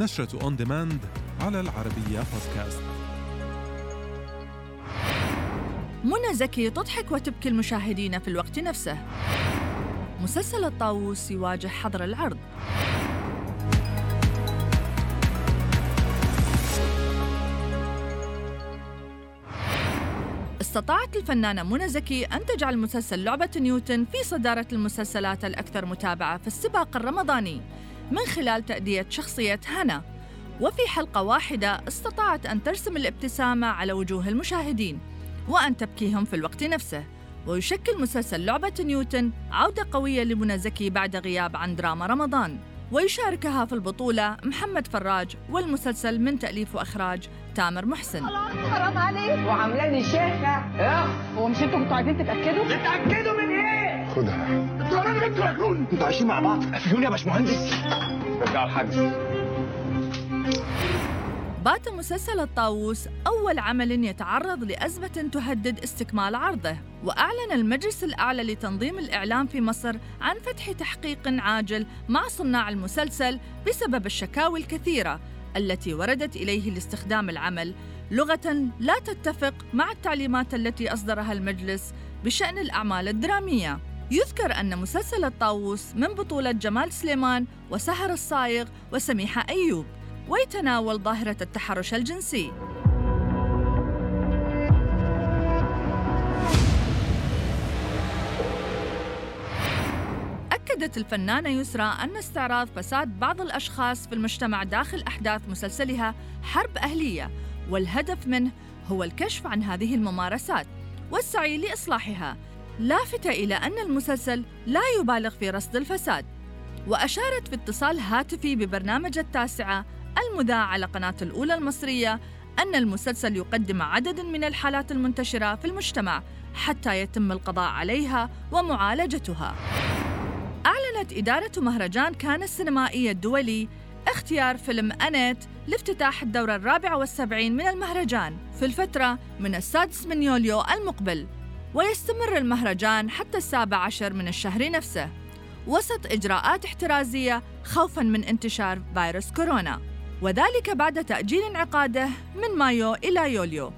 نشرة on demand على العربية بودكاست منى زكي تضحك وتبكي المشاهدين في الوقت نفسه. مسلسل الطاووس يواجه حظر العرض. استطاعت الفنانة منى زكي أن تجعل مسلسل لعبة نيوتن في صدارة المسلسلات الأكثر متابعة في السباق الرمضاني. من خلال تأدية شخصية هنا وفي حلقة واحدة استطاعت أن ترسم الابتسامة على وجوه المشاهدين وأن تبكيهم في الوقت نفسه. ويشكل مسلسل لعبة نيوتن عودة قوية لمنى زكي بعد غياب عن دراما رمضان. ويشاركها في البطولة محمد فراج والمسلسل من تأليف وإخراج تامر محسن. حرام عليك. وعاملاني شيخة. هو مش أنتوا كنتوا عايزين تتأكدوا؟ تتأكدوا من؟ خدها. أنتوا أنا بنتوا مجنون أنتوا عايشين مع بعض؟ قفلوني يا باشمهندس. رجعوا الحجز. بات مسلسل الطاووس أول عمل يتعرض لأزمة تهدد استكمال عرضه وأعلن المجلس الأعلى لتنظيم الإعلام في مصر عن فتح تحقيق عاجل مع صناع المسلسل بسبب الشكاوي الكثيرة التي وردت إليه لاستخدام العمل. لغة لا تتفق مع التعليمات التي أصدرها المجلس بشأن الأعمال الدرامية. يذكر أن مسلسل الطاووس من بطولة جمال سليمان وسهر الصايغ وسميحة أيوب ويتناول ظاهرة التحرش الجنسي. أكدت الفنانة يسرى أن استعراض فساد بعض الأشخاص في المجتمع داخل أحداث مسلسلها حرب أهلية والهدف منه هو الكشف عن هذه الممارسات والسعي لإصلاحها. لافتة إلى أن المسلسل لا يبالغ في رصد الفساد وأشارت في اتصال هاتفي ببرنامج التاسعة المذاع على قناة الأولى المصرية أن المسلسل يقدم عدد من الحالات المنتشرة في المجتمع حتى يتم القضاء عليها ومعالجتها. أعلنت إدارة مهرجان كان السينمائي الدولي اختيار فيلم أنيت لافتتاح الدورة الرابعة والسبعين من المهرجان في الفترة من السادس من يوليو المقبل ويستمر المهرجان حتى السابع عشر من الشهر نفسه. وسط إجراءات احترازية خوفاً من انتشار فيروس كورونا. وذلك بعد تأجيل انعقاده من مايو إلى يوليو.